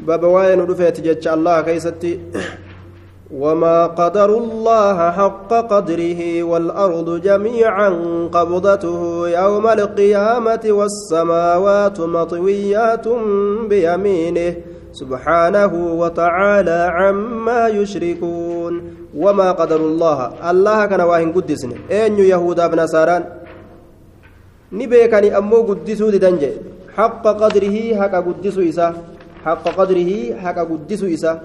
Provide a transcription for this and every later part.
بابا وين رفيت جتش الله كيستي وما قدر الله حق قدره والأرض جميعا قبضته يوم القيامة والسماوات مطويات بيمينه سبحانه وتعالى عما يشركون وما قدر الله الله كان واهن قدسن أين يهودا بنصاران نبيكني أمو قدسوا دنجي حق قدره حق قدسوا إسا حق قدره حق قدسوا إسا.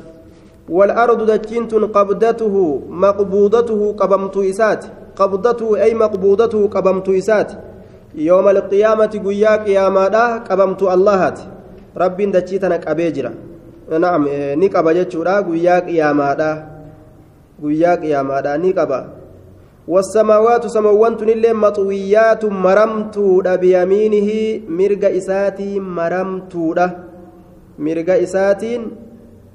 والأرض دجنت قبضته مقبوضته قبمت إسات. قبضته أي مقبوضته قبمت إسات. يوم القيامة قيا قياما قبمت اللهات. رب دجيتنا قبيجرا. نعم نقب جتشورا قيا قياما قيا قياما نقب والسماوات سموانت اللي مطويات مرمتودا بيمينه مرق إساتي مرمتودا. مرق إساتين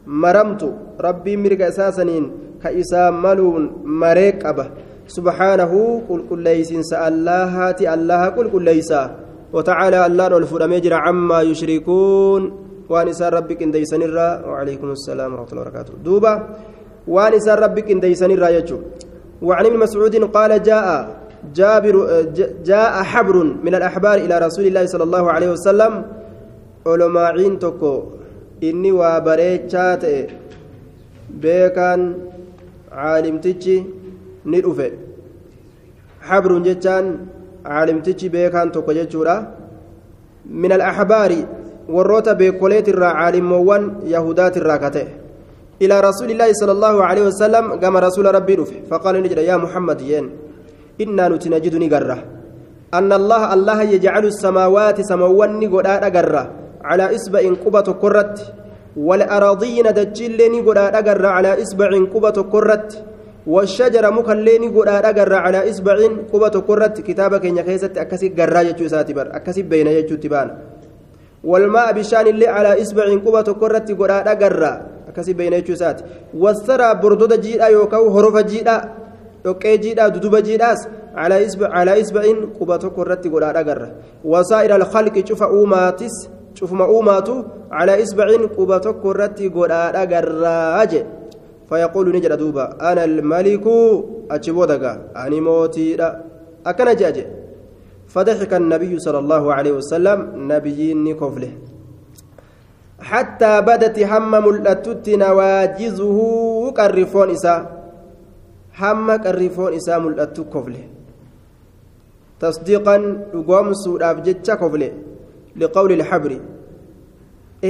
maramtu rabbiin mirga isaa saniin ka isaa maluun maree qaba. Subhaanahu qulqulleeysinsa allahaati allaha qulqulleeysa. وتعالى الله الفر مجرى عما يشركون وان اسان ربك ان ديسن وعليكم السلام ورحمه الله وبركاته دوبا وان اسان ربك ان ديسن وعن ابن مسعود قال جاء جابر جاء حبر من الاحبار إلى رسول الله صلى الله عليه وسلم علماء تكو inni waa bareechaa ta'e beekaan caalimtichi ni dhufe xabruun jechaan caalimtichi beekaan tokko jechuudha min alaxbaari warroota beekoleetirraa caalimmoowwan yahudaatirraa ka ta'e إلى رسول الله صلى الله عليه وسلم قام رسول ربي رفع فقال نجد يا محمد ين إنا نتنجد نقرة أن الله الله يجعل السماوات سموان قد أقرة على إصبع قبة كرت والأراضين دجلني قد أقر على إصبع قبة كرت والشجر مكلني قد أقر على إصبع قبة كرت كتابك إن كيست أكسي قراجة ساتبر أكسي بين يجو تبان. والماء بشان اللي على إصبع قبة كرت قد أقر أكسي بين يجو سات. والثرى بردود جيدا يوكو هرف جيدا dhoqqee jiidhaa duduba jiidhaas calaa isba'in quba tokko irratti godhaadha garra wasaa'ira alkhalqi cufa uumaatis cufuma uumaatu calaa isba'in quba tokko irratti godhaadha garraa je fayaquulu ni jedha duuba ana almaliku achi boodaga ani mootiidha akkana jea je فضحك النبي صلى الله عليه وسلم نبيين كفله حتى بدت هم ملأتت نواجزه قرفون إساء hamma qarrifoon isaa mul'attu kofle tasdiiqan dhugoomsuudhaaf jecha kofle liqawli lxabri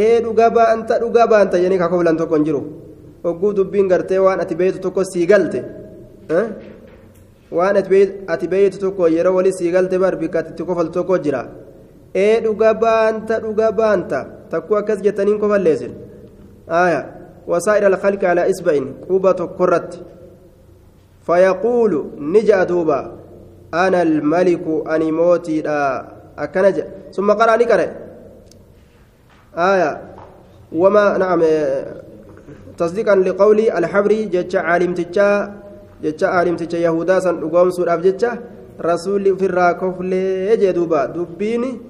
ee dhuga baanta dhuga baanta jedhanii ka koflan tokko hin jiru hogguu dubbiin gartee waan ati beeytu tokko sii galte waan ati beeytu tokko yeroo wali sii galte bar bikka ati kofaltu tokko jira ee dhuga baanta dhuga baanta takkuu akkas jettaniin kofalleessin aya wasaa'ira alkhalqi alaa isba'in quba tokkorratti فيقول نجا دوبا أنا الملك أني موتي لا أكنجا ثم قرأ نكره آية وما نعم تصديقا لقولي الحبري جتش عالم تجا جتش عالم تجا يهودا سن قوم سورة جتش رسول في الراكوف لي دوبا دبيني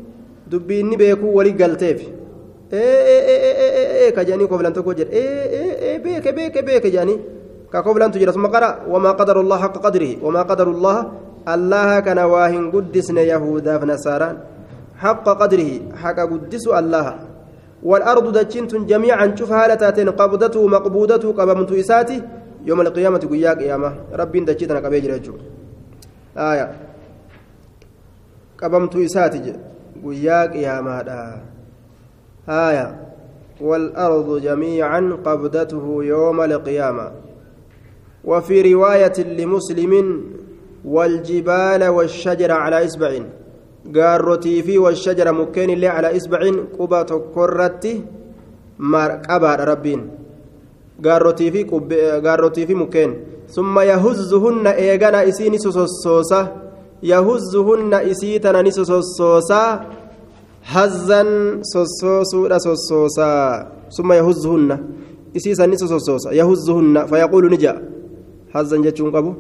دبيني بيكو ولي قلتيف كجاني كوفلان تكو جد بيك بيك بيك جاني كقبل تجرى ثم قرأ وما قدر الله حق قدره وما قدر الله الله كان واهن قدسنا يهودا فنسارا حق قدره حق قدس الله. والأرض دجنت جميعا شوف هالتاتين قبضته مقبوضته قبمت إساتي. يوم القيامة قيا قيامة ربي دجتنا قبيج رجو آية. قبمت إساتي قيا قيامة آية. والأرض جميعا قبضته يوم القيامة. وفي رواية لمسلم والجبال والشجر على إسبع قارتي في والشجر مكين اللي على إسبع قبة كرتي قبر ربين. قارتي في قارتي في مكين. ثم يهزهن إيغانا إسيني سوسوسا يهزهن إسيتنا نسوسوسا هزا سوسوسا سوسوسا. ثم يهزهن. إسيسا نسوسوسا يهزهن. فيقول نجا. هزا جتشون قبو.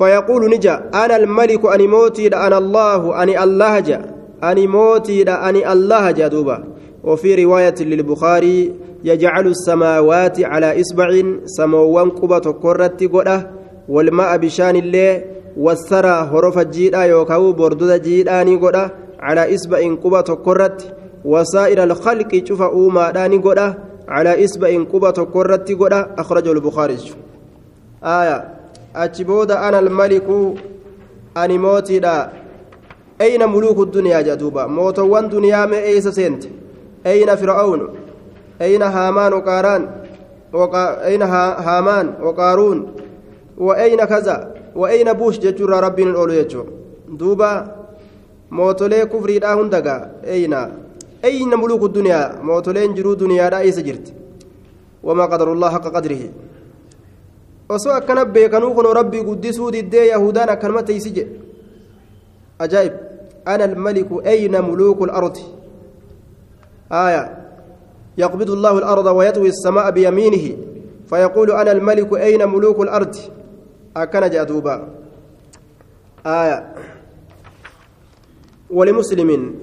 فيقول نجا أنا الملك أني موتي أنا الله أني الله جا. أني موتي أني الله جا دوبا. وفي رواية للبخاري يجعل السماوات على إصبع سموان قبة كرة قدة والماء بشان الله والثرى هرف الجيدا يوكاو بردود جيداني قدة على إصبع قبة كرة وسائر الخلق شوف أوما داني قدة على إصبع قبة كرة قدة. أخرجه البخاري. آية. أتشبود أنا الملك أني موتي دا أين ملوك الدنيا جدوبا موتوان دنيا ما إيس سنت أين فرعون أين هامان وقاران وقا... أين ها... هامان وقارون وأين كذا وأين بوش جتشور ربي الأولو جتشو دوبا mootolee kufriidhaa hundagaa eyna eyna muluuku duniyaa mootoleen jiruu duniyaadhaa eessa jirti? Wamaa qadarullah haqa qadrihi? Osoo akkana beekanuu kunoo rabbii guddisuu diddee yahudaan akkanuma teeysi jedhe. Ajaa'ib. Ana almaliku eyna muluuku lardi آية يقبض الله الأرض ويطوي السماء بيمينه فيقول أنا الملك أين ملوك الأرض أكن جادوبا آية ولمسلم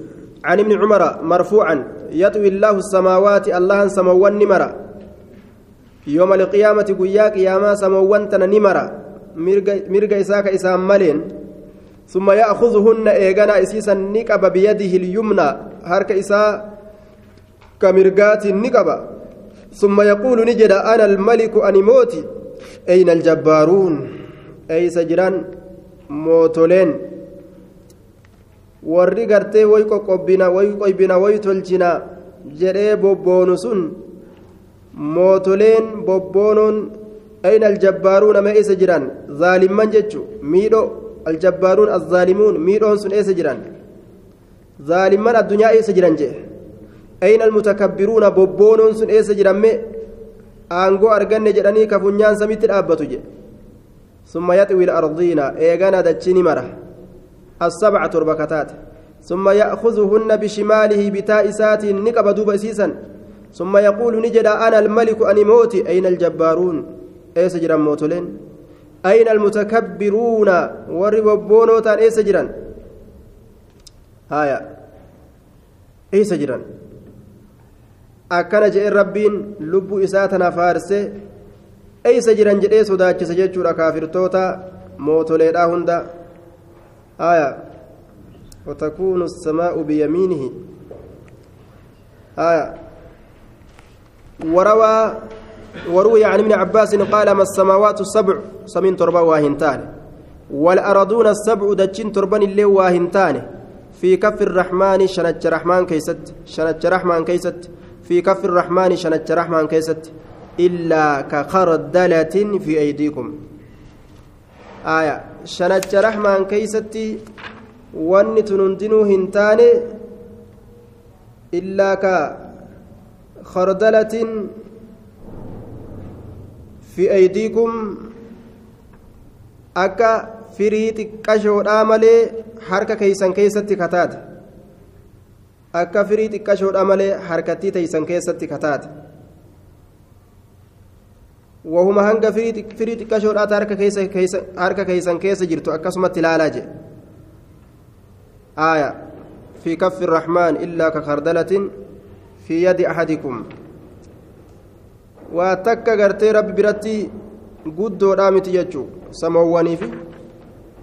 عن ابن عمر مرفوعا يطوي الله السماوات الله سموان نمرا يوم القيامة قياك ياما سموان نمرا. مرق إساك إسام ملين. ثم يأخذهن إيغانا إسيسا نكب بيده اليمنى. هرك إساء كمرقات نقبا. ثم يقول نجد أنا الملك أني موتي. أين الجبارون؟ أي سجران موتولين. warri gartee way qoqqobbina way tolchina jedhee bobboonu sun mootoleen bobboonuun ayna aljabbaaruuna mee eessa jiran zaalimman jechu miidho aljabbaaruun azzaalimuun miidhoon sun eessa jiran zaalimman addunyaa eessa jiran jee أين المتكبرون بوبونون سن إيسا جرمي آنغو أرغن جراني كفنيان سميت الأبتو جي ثم يطوي الأرضين إيغانا دتشيني مرة السبع تربكتات ثم يأخذهن بشماله بتائسات نكب دوب إسيسا ثم يقول نجد أنا الملك أني موتي أين الجبارون؟ إيسا جران موتولين. أين المتكبرون؟ وربوبونوتان إيسا جران. هايا. إيسا جران. akkana jedheen rabbiin lubbuu isaa tana faarse eeysa jiran jedhee sodaachisa jechuudha kaafirtoota mootoleedhaa hunda aya وتكون السماء بيمينه. آية وروى وروي عن ابن عباس قال ما السماوات السبع سمين تربة واهنتان. والأرضون السبع دجين تربان اللي واهنتان. في كف الرحمن شنج رحمن كيست شنج رحمن كيست. في كف الرحمن شنج رحمن كيست. إلا كخردلة في أيديكم. آية شنج رحمن كيست. wanni tun hundinuu hin taane illaa ka khardalatin fi aydiikum akka firii xiqqashoodhaa malee harka keeysan keessatti kataate akka firii xiqqashoodhaa malee harkattii teeysan keessatti kataate wahuma hanga firii xiqqashoodhaata harka keeysan keessa jirtu akkasumatti ilaalaa jedhe آية في كف الرحمن إلا كخردلة في يد أحدكم. واتك غرتي ربي برتي قدو رامتي يجو. سمواني في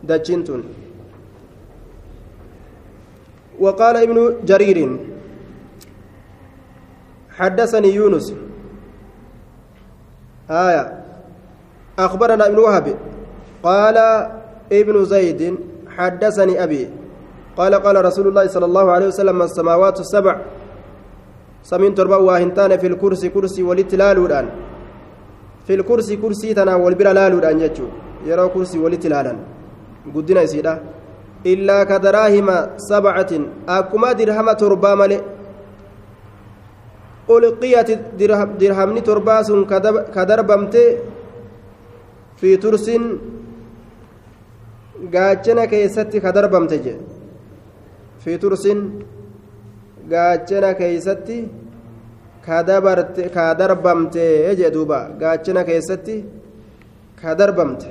دجنتون. وقال ابن جرير حدثني يونس. آية. أخبرنا ابن وهب. قال ابن زيد حدثني أبي. قال قال رسول الله صلى الله عليه وسلم السماوات السبع. samiin torba waa hin taane filkursi kursii walitti laaluudhaan fil kursi kursii tanaan wal bira laaluudhaan jechuu yeroo kursii walitti laalan guddina isiidha illaa ka kadaraahima sabcatin akkuma dirhama torbaa male ulqiyati dirhamni torbaa sun ka darbamte fi tursin gaachana keessatti ka darbamte jedhe fi tursin gaachana keeysatti ka darbamte jee duuba gaachana keessatti ka darbamte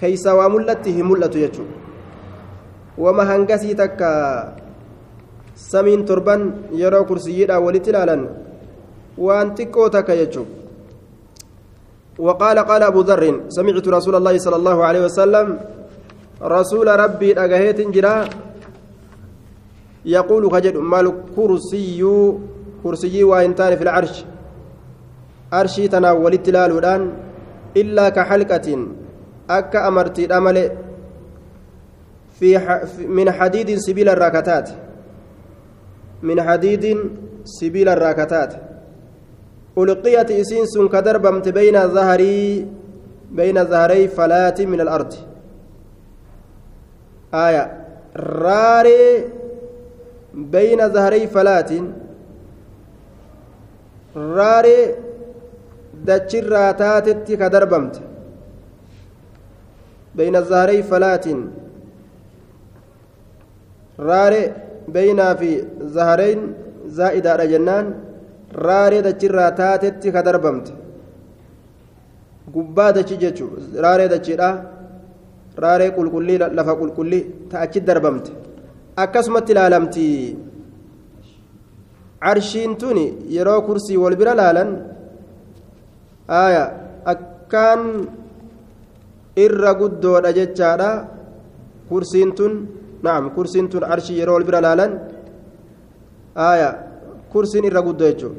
keeysa waa mul'atti hin mul'atu jechuu wama hangasii takka samiin torban yeroo kursiyyiidhaan walitti ilaalan وأن تكوتك يجوب وقال قال أبو ذر سمعت رسول الله صلى الله عليه وسلم رسول ربي أجهيت جرا يقول خجل ما الكرسي كرسي وإنتان في العرش. أرشي تناولت لالودان إلا كحلقة أكا أمرتي الأمل في من حديد سبيل الراكتات من حديد سبيل الراكتات ألقيت إسينس كدربمت بين ظهري بين ظهري فلات من الأرض. آية. راري بين ظهري فلات راري taatetti ka darbamte beyna zaharey falaatin raare beynaa fi zahareyn zaa'idaadha jennaan raaree dachirraa taatetti ka darbamte gubbaa dachi jechu raaree dachiidha raaree qulqullii lafa qulqullii ta achi darbamte akkasumatti ilaalamti. Carshiin tun yeroo kursii wal bira laalan akkaan irra guddoodha jechaadha. Kursiin tun naam kursiin tun arshii yeroo wal bira laalan kursiin irra guddoo jechuu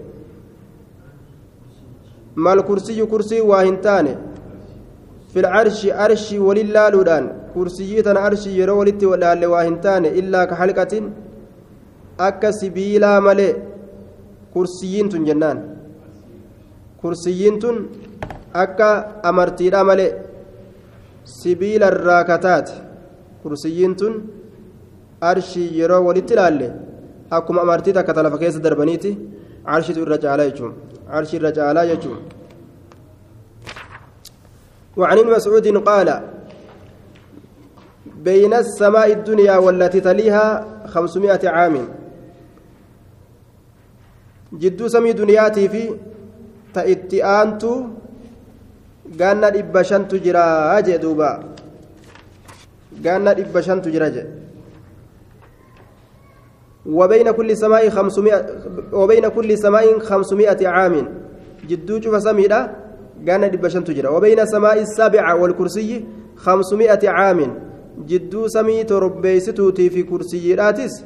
mal kursiyyu kursii waa hin taane fil arshi arshii walin laaluudhaan kursiyyii tana arshii yeroo walitti laalle waa hin taane illaa ka halqatin akka sibiilaa malee kursiyyiin tun jennaan kursiyyiin tun akka amartiidha malee sibiila irraa kataate kursiyyiin tun arshii yeroo walitti ilaalle akkuma amartii takka talafa keessa darbaniiti arshiitu irra caalaa jechuun arshii irra caalaa jechuun وعن مسعود قال بين السماء الدنيا والتي تليها خمسمائة عام. جدو سمي دنياتي في jira jee duuba gaanna dhibba shantu jira jee وبين كل سماء خمسمائة وبين كل سماء خمسمائة عام. جدو شوف سميدا قانا دبشن تجرى وبين السماء السابعة والكرسي خمسمائة عام. جدو سمي تربيستوتي في كرسي راتس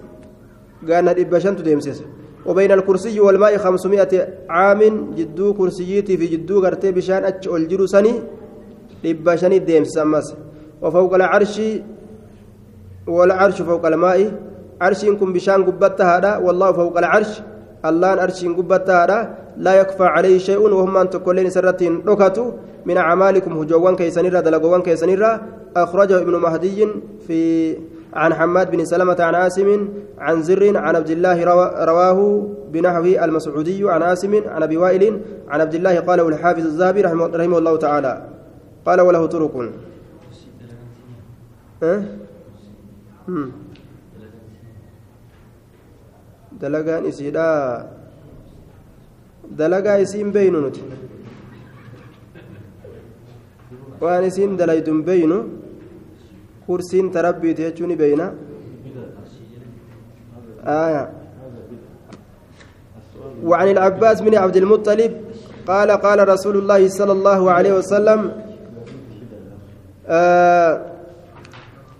قانا دبشن تديمسيس وبين الكرسي والماء خمسمائة عام جدو كرسيتي في جدو غرتي بشان أتش الجرو سني لبشاني ديم سمس وفوق العرش والعرش فوق الماء عرش إنكم بشان قبتها هذا والله فوق العرش الله عرش قبتها هذا لا يكفى عليه شيء وهم أن تكلين سرتين ركتوا من أعمالكم هجوان كيسنيرا دلقوان كيسنيرا أخرجه ابن مهدي في عن حماد بن سلمة عن عاصم عن زر عن عبد الله رواه بنحو المسعودي عن عاصم عن أبي وائل عن عبد الله قاله الحافظ الذهبي رحمه, الله تعالى. قال وله طرق. أه؟ dalagaan isiidha dalagaa isiin beynu nuti waan isiin dalaydun beynu kursiin tarabbiiti jechuu ni beeyna? وعن العباس بن عبد المطلب قال قال رسول الله صلى الله عليه وسلم آه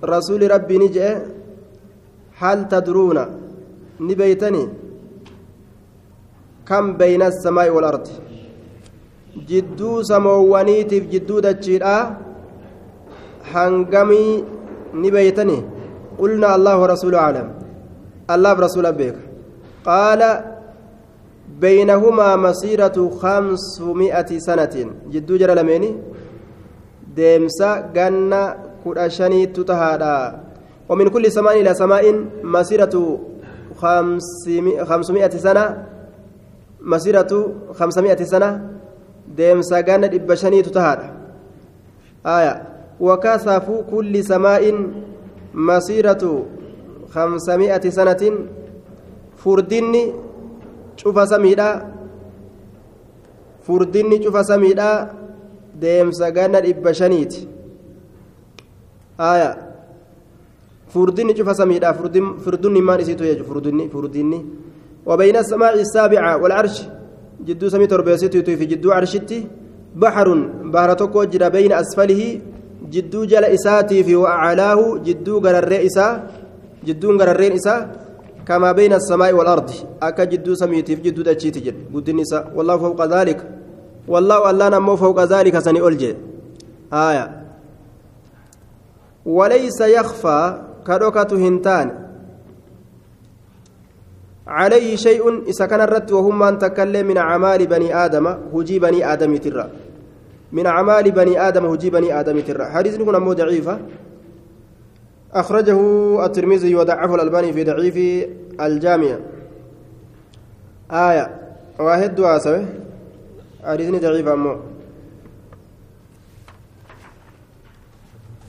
رسول ربي نجأ هل تدرون؟ نبيتني. كم بين السماء والأرض؟ جدو سموانيتف جدو دجيرا هنغمي نبيتني. قلنا الله ورسوله أعلم. الله برسوله بيك قال بينهما مسيرة خمسمائة سنة. جدو جرى لميني. ديمسا جنة كرشاني تتهادا. ومن كل سماء إلى سماء مسيرة خمسمائة سنة. مسيرة خمسمائة سنة. ديمسا جنة إبشاني تتهادا. آية. وكثف كل سماء مسيرة خمسمائة سنة. فردني شوف سميدا. فردني شوف سميدا. deemsa ganna dhibba shaniiti aya furdinni cufa samiidha furdunni maan isiitu jechu furdinni furdinni وبين السماء السابعة والعرش. جدو سمي تربيسيتي في جدو عرشتي. بحر بحر توكو جرا بين أسفله. جدو جل إساتي في وأعلاه جدو غرر إسا جدو غررين إسا كما بين السماء والأرض أكا جدو سميتي في جدو دجيتي جد قد النساء والله فوق ذلك والله ألا نمو فوق ذلك سني ألجي آية وليس يخفى كروكة هنتان عليه شيء إذا كان الرد وهم من تكلم من أعمال بني آدم هجي بني آدم ترى من أعمال بني آدم هجي بني آدم ترى. حديث نكون أمو ضعيفة. أخرجه الترمذي وضعفه الألباني في ضعيف الجامع. آية. واحد واسوي حديث ضعيف أمو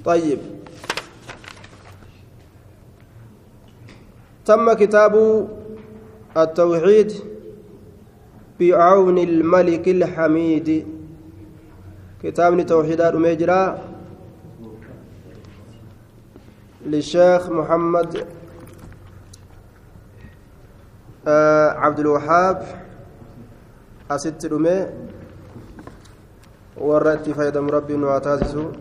طيب. تم كتاب التوحيد بعون الملك الحميد. كتاب توحيد المجرى للشيخ محمد آه عبد الوهاب أست رمي ورأت فايدة مربي واتاسسو